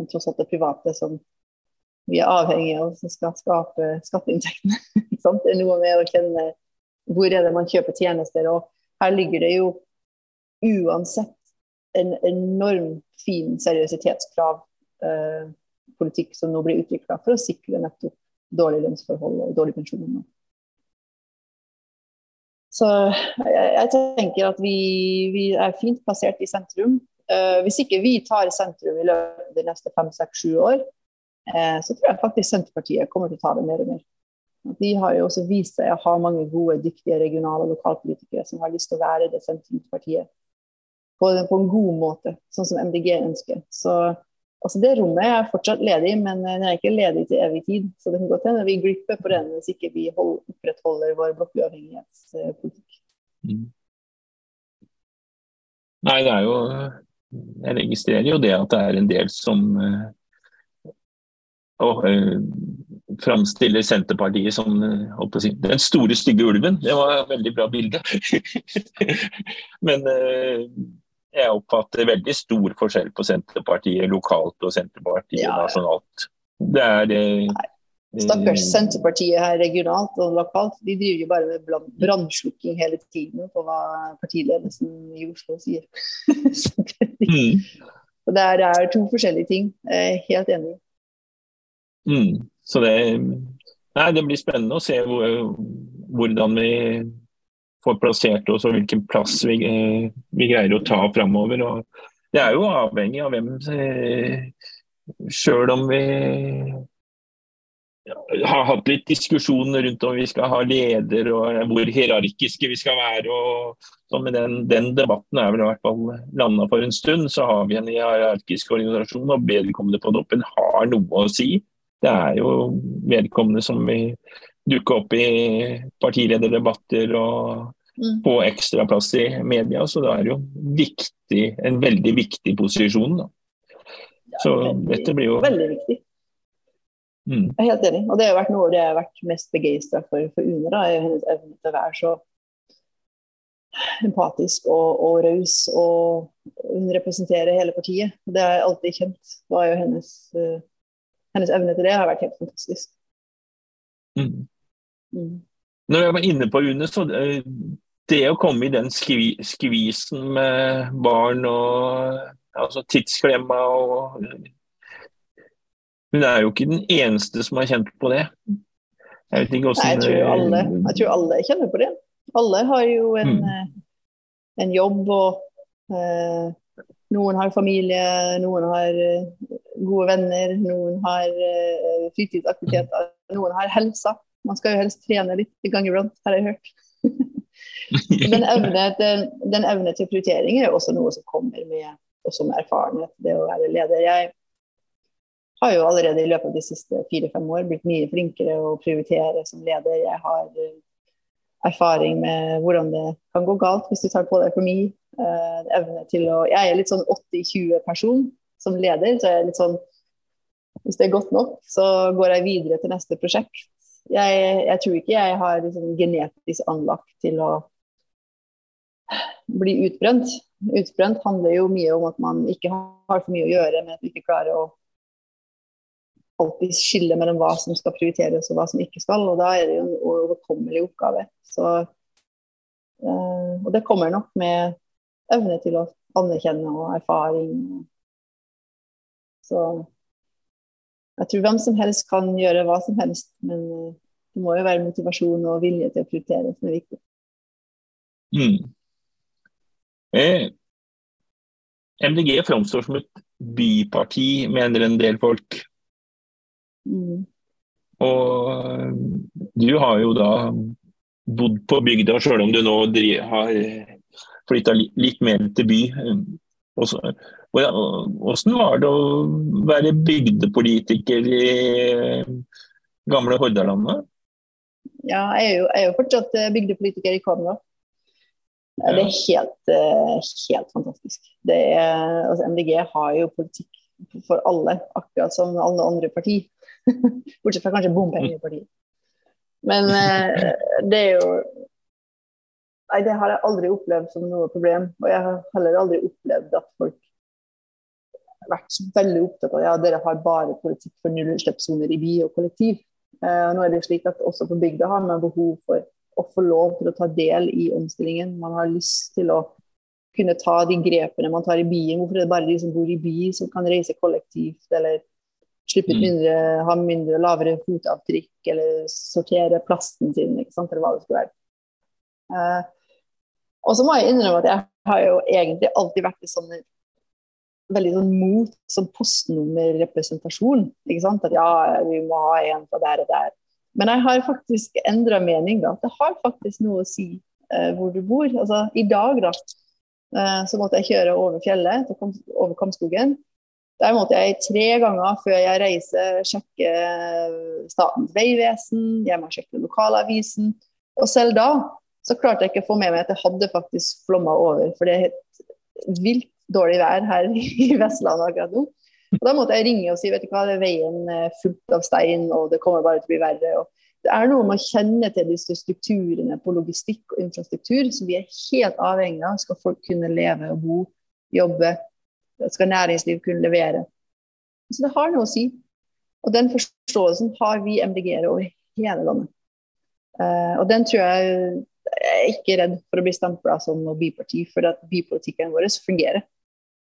Speaker 3: enn tross alt det private som vi er avhengig av som skal skape skatteinntektene. det er noe med å kjenne hvor er det man kjøper tjenester. og Her ligger det jo uansett en enorm fin seriøsitetskrav eh, politikk som nå blir utvikla for å sikre nettopp dårlige lønnsforhold og dårlige pensjoner. Så jeg, jeg, tenker at vi, vi, er fint plassert i sentrum. Uh, hvis ikke vi tar sentrum i løpet av de neste fem, seks, sju år, Eh, så tror jeg faktisk Senterpartiet kommer til å ta det mer og mer. De har jo også vist seg å ha mange gode, dyktige regionale og lokalpolitikere som har lyst til å være det sentrumspartiet på, på en god måte, sånn som MDG ønsker. Så altså Det rommet er fortsatt ledig, men det er ikke ledig til evig tid. Så det kan godt hende vi glipper på den hvis ikke vi hold, opprettholder vår blokkuavhengighetspolitikk. Mm.
Speaker 2: Nei, det er jo Jeg registrerer jo det at det er en del som eh, og uh, framstiller Senterpartiet som uh, si, den store, stygge ulven. Det var et veldig bra bilde. Men uh, jeg oppfatter veldig stor forskjell på Senterpartiet lokalt og Senterpartiet ja, ja. nasjonalt. Det er det
Speaker 3: Stakkars Senterpartiet her regionalt og lokalt. De driver jo bare med brannslukking hele tiden på hva partiledelsen i Oslo sier. mm. det, er, det, er, to forskjellige ting. Jeg er helt enig.
Speaker 2: Mm. Så det, nei, det blir spennende å se hvor, hvordan vi får plassert oss og hvilken plass vi, vi greier å ta framover. Det er jo avhengig av hvem eh, Sjøl om vi har hatt litt diskusjoner rundt om vi skal ha leder og hvor hierarkiske vi skal være. og sånn, Men den, den, debatten er vel i hvert fall landa for en stund. Så har vi en hierarkisk organisasjon, og vedkommende på toppen har noe å si det er jo vedkommende som vil dukke opp i partilederdebatter og mm. få ekstra plass i media. Så det er jo viktig, en veldig viktig posisjon. Da. Så veldig, dette blir jo
Speaker 3: Veldig viktig. Mm. Jeg er helt enig. Og det har vært noe av det jeg har vært mest begeistra for for Une. da, Hennes evne til å være så empatisk og, og raus. Og hun representerer hele partiet. Det har jeg alltid kjent. Det var jo hennes uh, hennes evne til det har vært helt fantastisk.
Speaker 2: Mm. Mm. Når jeg var inne på Une, så eh, det å komme i den skvi, skvisen med barn og altså tidsklemma og Hun er jo ikke den eneste som har kjent på det.
Speaker 3: Jeg vet ikke hvordan Nei, jeg tror, alle, jeg tror alle kjenner på det. Alle har jo en, mm. Eh, en jobb og eh, noen har familie, noen har eh, gode venner, noen har uh, fritidsaktiviteter, noen har helsa. Man skal jo helst trene litt i gang iblant, har jeg hørt. den, evne til, den evne til prioritering er også noe som kommer med også med erfarenhet, det å være leder. Jeg har jo allerede i løpet av de siste fire-fem år blitt mye flinkere å prioritere som leder. Jeg har uh, erfaring med hvordan det kan gå galt hvis du tar på deg for mye. Uh, evne til å Jeg er litt sånn 80-20-person som leder, så er jeg litt sånn Hvis det er godt nok, så går jeg videre til neste prosjekt. Jeg, jeg tror ikke jeg har liksom genetisk anlagt til å bli utbrent. Utbrent handler jo mye om at man ikke har for mye å gjøre, men at man ikke klarer å alltid skille mellom hva som skal prioriteres og hva som ikke skal. Og da er det jo en overkommelig oppgave. Så, øh, og det kommer nok med evne til å anerkjenne og erfaring. Så jeg tror hvem som helst kan gjøre hva som helst, men øh, det må jo være motivasjon og vilje til å prioritere som er viktig.
Speaker 2: Mm. Eh, MDG framstår som et byparti, mener en del folk.
Speaker 3: Mm.
Speaker 2: Og du har jo da bodd på bygda, sjøl om du nå har flytta litt mer til by. Hvordan var det å være bygdepolitiker i gamle Hordalandet?
Speaker 3: Ja, jeg er jo, jeg er jo fortsatt bygdepolitiker i Kvam. Det er helt, helt fantastisk. Er, altså MDG har jo politikk for alle, akkurat som alle andre partier. Bortsett fra kanskje bompengepartiet. Men eh, det er jo Nei, det har jeg aldri opplevd som noe problem. Og jeg har heller aldri opplevd at folk har vært så veldig opptatt av ja, dere har bare politikk for nullutslippssoner i by og kollektiv. Eh, nå er det slik at Også på bygda har man behov for å få lov til å ta del i omstillingen. Man har lyst til å kunne ta de grepene man tar i byen. Hvorfor er det bare de som bor i by som kan reise kollektivt, eller Slippe ut mm. mindre, ha mindre lavere fotavtrykk eller sortere plasten sin, ikke sant, eller hva det skulle være. Uh, og så må jeg innrømme at jeg har jo egentlig alltid vært i sånn veldig sånn mot sånn postnummerrepresentasjon. ikke sant, At ja, vi må ha en fra der og der. Men jeg har faktisk endra mening. da, Det har faktisk noe å si eh, hvor du bor. Altså, I dag da, eh, så måtte jeg kjøre over fjellet, over Kamskogen. Der måtte jeg tre ganger før jeg reiser sjekke Statens vegvesen, jeg må sjekke lokalavisen. Og selv da så klarte jeg ikke å få med meg at det hadde faktisk flomma over. For det er helt vilt dårlig vær her i Vestlandet akkurat nå. Og Da måtte jeg ringe og si vet du hva, det er veien fullt av stein, og det kommer bare til å bli verre. Og det er noe med å kjenne til disse strukturene på logistikk og infrastruktur som vi er helt avhengig av skal folk kunne leve og bo, jobbe skal næringsliv kunne levere. Så det har noe å si. Og den forståelsen har vi MDG-ere over hele landet. Uh, og den tror jeg jeg er ikke redd for å bli stampla som noe byparti, for at bypolitikken vår fungerer.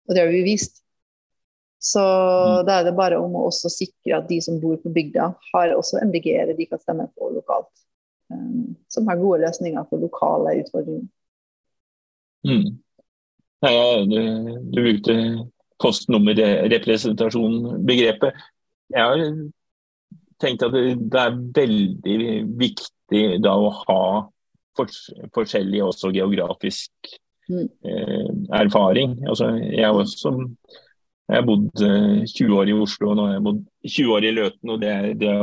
Speaker 3: Og det har vi vist. Så mm. da er det bare om å også sikre at de som bor på bygda, har også MDG-ere de kan stemme på lokalt. Um, som har gode løsninger for lokale utfordringer.
Speaker 2: Mm. Ja, du, du brukte kostnummerrepresentasjon-begrepet. Jeg har tenkt at det er veldig viktig da å ha forskjellig også geografisk mm. eh, erfaring. Altså, jeg har også jeg har bodd 20 eh, år i Oslo og nå har jeg bodd 20 år i Løten. og det, det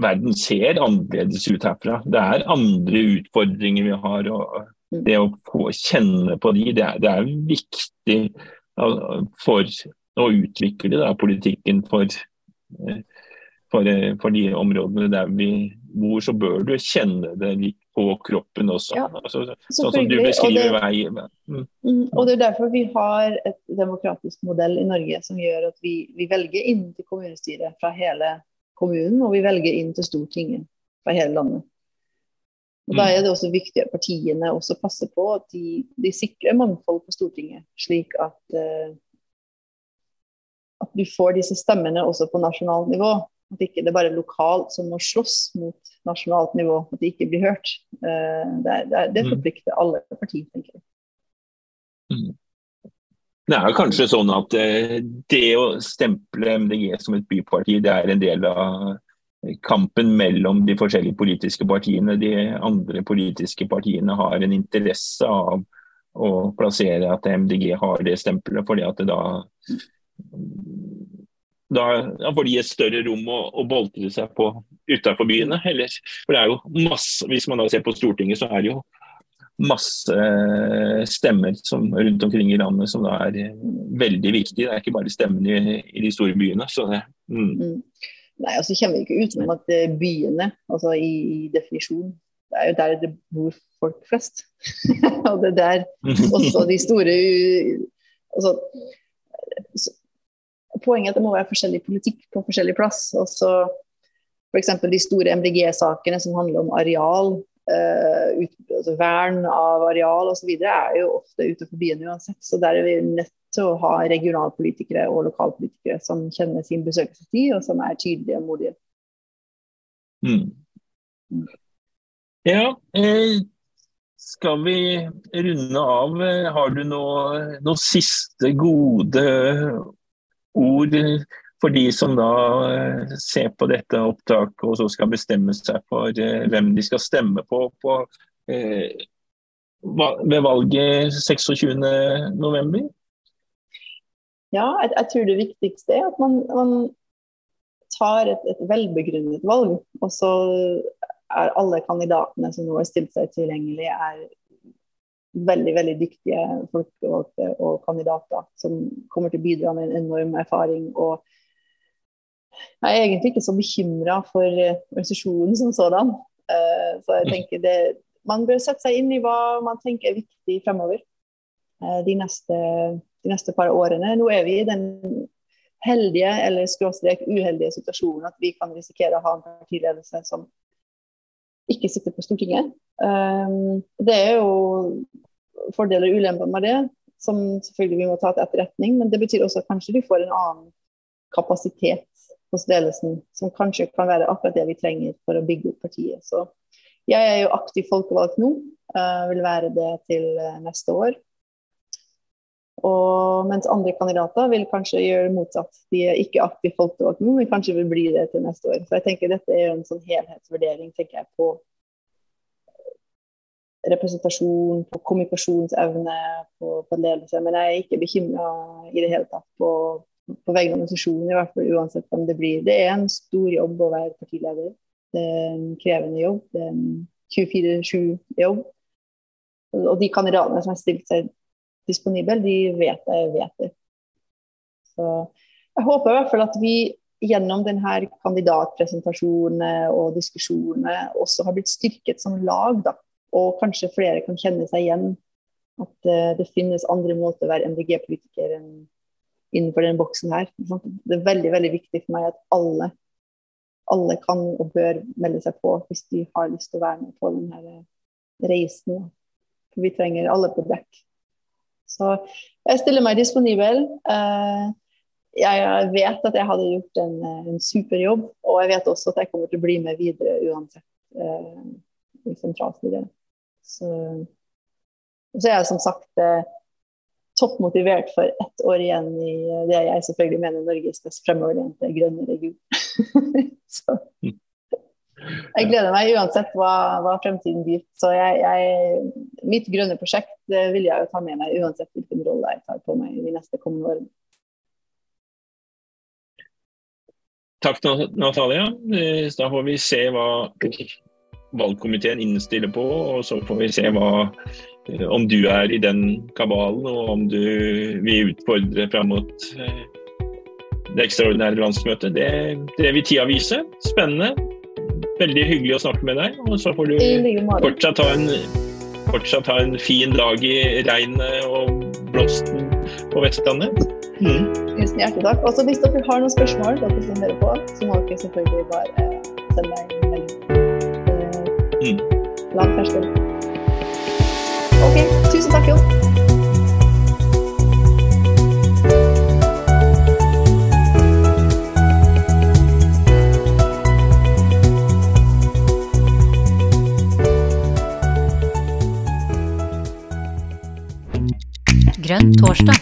Speaker 2: Verden ser annerledes ut herfra. Det er andre utfordringer vi har. og Mm. Det å få kjenne på de, det er, det er viktig for å utvikle da, politikken for, eh, for, eh, for, de områdene der vi bor, så bør du kjenne det litt på kroppen også. Ja, altså, sånn som du beskriver vei.
Speaker 3: Mm. Mm, og Det er derfor vi har et demokratisk modell i Norge som gjør at vi, vi velger inn til kommunestyret fra hele kommunen, og vi velger inn til Stortinget fra hele landet. Og Da er det også viktig at partiene også passer på at de, de sikrer mangfold på Stortinget, slik at, uh, at du får disse stemmene også på nasjonalt nivå. At ikke det bare er lokalt som må slåss mot nasjonalt nivå, at de ikke blir hørt. Uh, det, det, det, mm. forplikter alle partier, tenker jeg.
Speaker 2: Mm. Det er kanskje sånn at uh, det å stemple MDG som et byparti, det er en del av kampen mellom de forskjellige politiske partiene. De andre politiske partiene har en interesse av å plassere at MDG har det stempelet, fordi at det da da får de et større rom å, å boltre seg på utenfor byene. Eller, for det er jo masse, Hvis man da ser på Stortinget, så er det jo masse stemmer som, rundt omkring i landet som da er veldig viktige. Det er ikke bare stemmene i, i de store byene. så det, mm.
Speaker 3: mm. Nei, altså kommer vi ikke utenom at byene, altså i, i definisjon, det er jo der det bor folk flest. og det er der også de store altså, Poenget er at det må være forskjellig politikk på forskjellig plass. Også F.eks. de store MDG-sakene som handler om areal, uh, ut, altså vern av areal osv., er jo ofte utenfor byen uansett. Så der er vi nødt til å ha regionalpolitikere og lokalpolitikere som kjenner sin besøkelsestid, og som er tydelige og modige.
Speaker 2: Mm. Ja, eh, skal vi runde av? Har du noe, noe siste gode ord for de som da eh, ser på dette opptaket og så skal bestemme seg for eh, hvem de skal stemme på, på eh, ved valget 26.11?
Speaker 3: Ja, jeg, jeg, tror det viktigste er at man, man tar et, et, velbegrunnet valg. Og så er alle kandidatene som nå har stilt seg tilgjengelig, er veldig veldig dyktige folk og kandidater som kommer til å bidra med en enorm erfaring. og jeg er egentlig ikke så bekymra for organisasjonen som sådan. Eh, så jeg tenker det, Man bør sette seg inn i hva man tenker er viktig fremover eh, de neste, de neste par årene. Nå er vi i den heldige eller skråstrek uheldige situasjonen at vi kan risikere å ha en partiledelse som ikke sitter på Stortinget. Det er jo fordeler og ulemper med det, som selvfølgelig vi må ta til etterretning. Men det betyr også at kanskje du får en annen kapasitet hos ledelsen, som kanskje kan være akkurat det vi trenger for å bygge opp partiet. Så jeg er jo aktiv folkevalgt nå, uh, vil være det til uh, neste år. Og mens andre kandidater vil kanskje gjøre det motsatt. De er ikke aktivt folkevalgte nå, men kanskje vil bli det til neste år. Så jeg tenker dette er en sånn helhetsvurdering tenker jeg, på representasjon, på kommunikasjonsevne, på, på ledelse. Men jeg er ikke bekymra i det hele tatt på på vegne av organisasjonen, i hvert fall uansett hvem det blir. Det er en stor jobb å være partileder. Det er en krevende jobb. Det er en 24-7-jobb. Og de kandidatene som har stilt seg disponible, de vet jeg vet det. Så jeg håper i hvert fall at vi gjennom denne kandidatpresentasjonene og diskusjonene også har blitt styrket som lag. Da. Og kanskje flere kan kjenne seg igjen. At uh, det finnes andre måter å være MDG-politiker enn innenfor den boksen her. Det er veldig veldig viktig for meg at alle, alle kan og bør melde seg på hvis de har lyst til å være med på denne eh, reisen. For vi trenger alle på dekk. Så jeg stiller meg disponibel. Eh, jeg vet at jeg hadde gjort en, eh, en super jobb, og jeg vet også at jeg kommer til å bli med videre uansett i sentralstyret. Så, så er jeg som sagt toppmotivert for ett år igjen i det jeg selvfølgelig mener Norges mest fremoverlente grønne region. så jeg gleder meg uansett hva, hva fremtiden byr. Så jeg, jeg, mitt grønne prosjekt vil jeg jo ta med meg uansett hvilken rolle jeg tar på meg de neste kommende årene.
Speaker 2: Takk, Natalia. Eh, da får vi se hva valgkomiteen innstiller på, og så får vi se hva Eh, om du er i den kabalen, og om du vil utfordre fram mot eh, det ekstraordinære landsmøtet, det, det vil tida vise. Spennende. Veldig hyggelig å snakke med deg. Og så får du fortsatt ha en, fortsatt ha en fin dag i regnet og blåsten på Vestlandet.
Speaker 3: Mm. Tusen hjertelig takk. Også hvis dere har noen spørsmål, dere som hører på, så må dere selvfølgelig bare sende meg en melding. Mm. Lav terskel. OK, tusen takk, Jo.
Speaker 1: Grønn torsdag.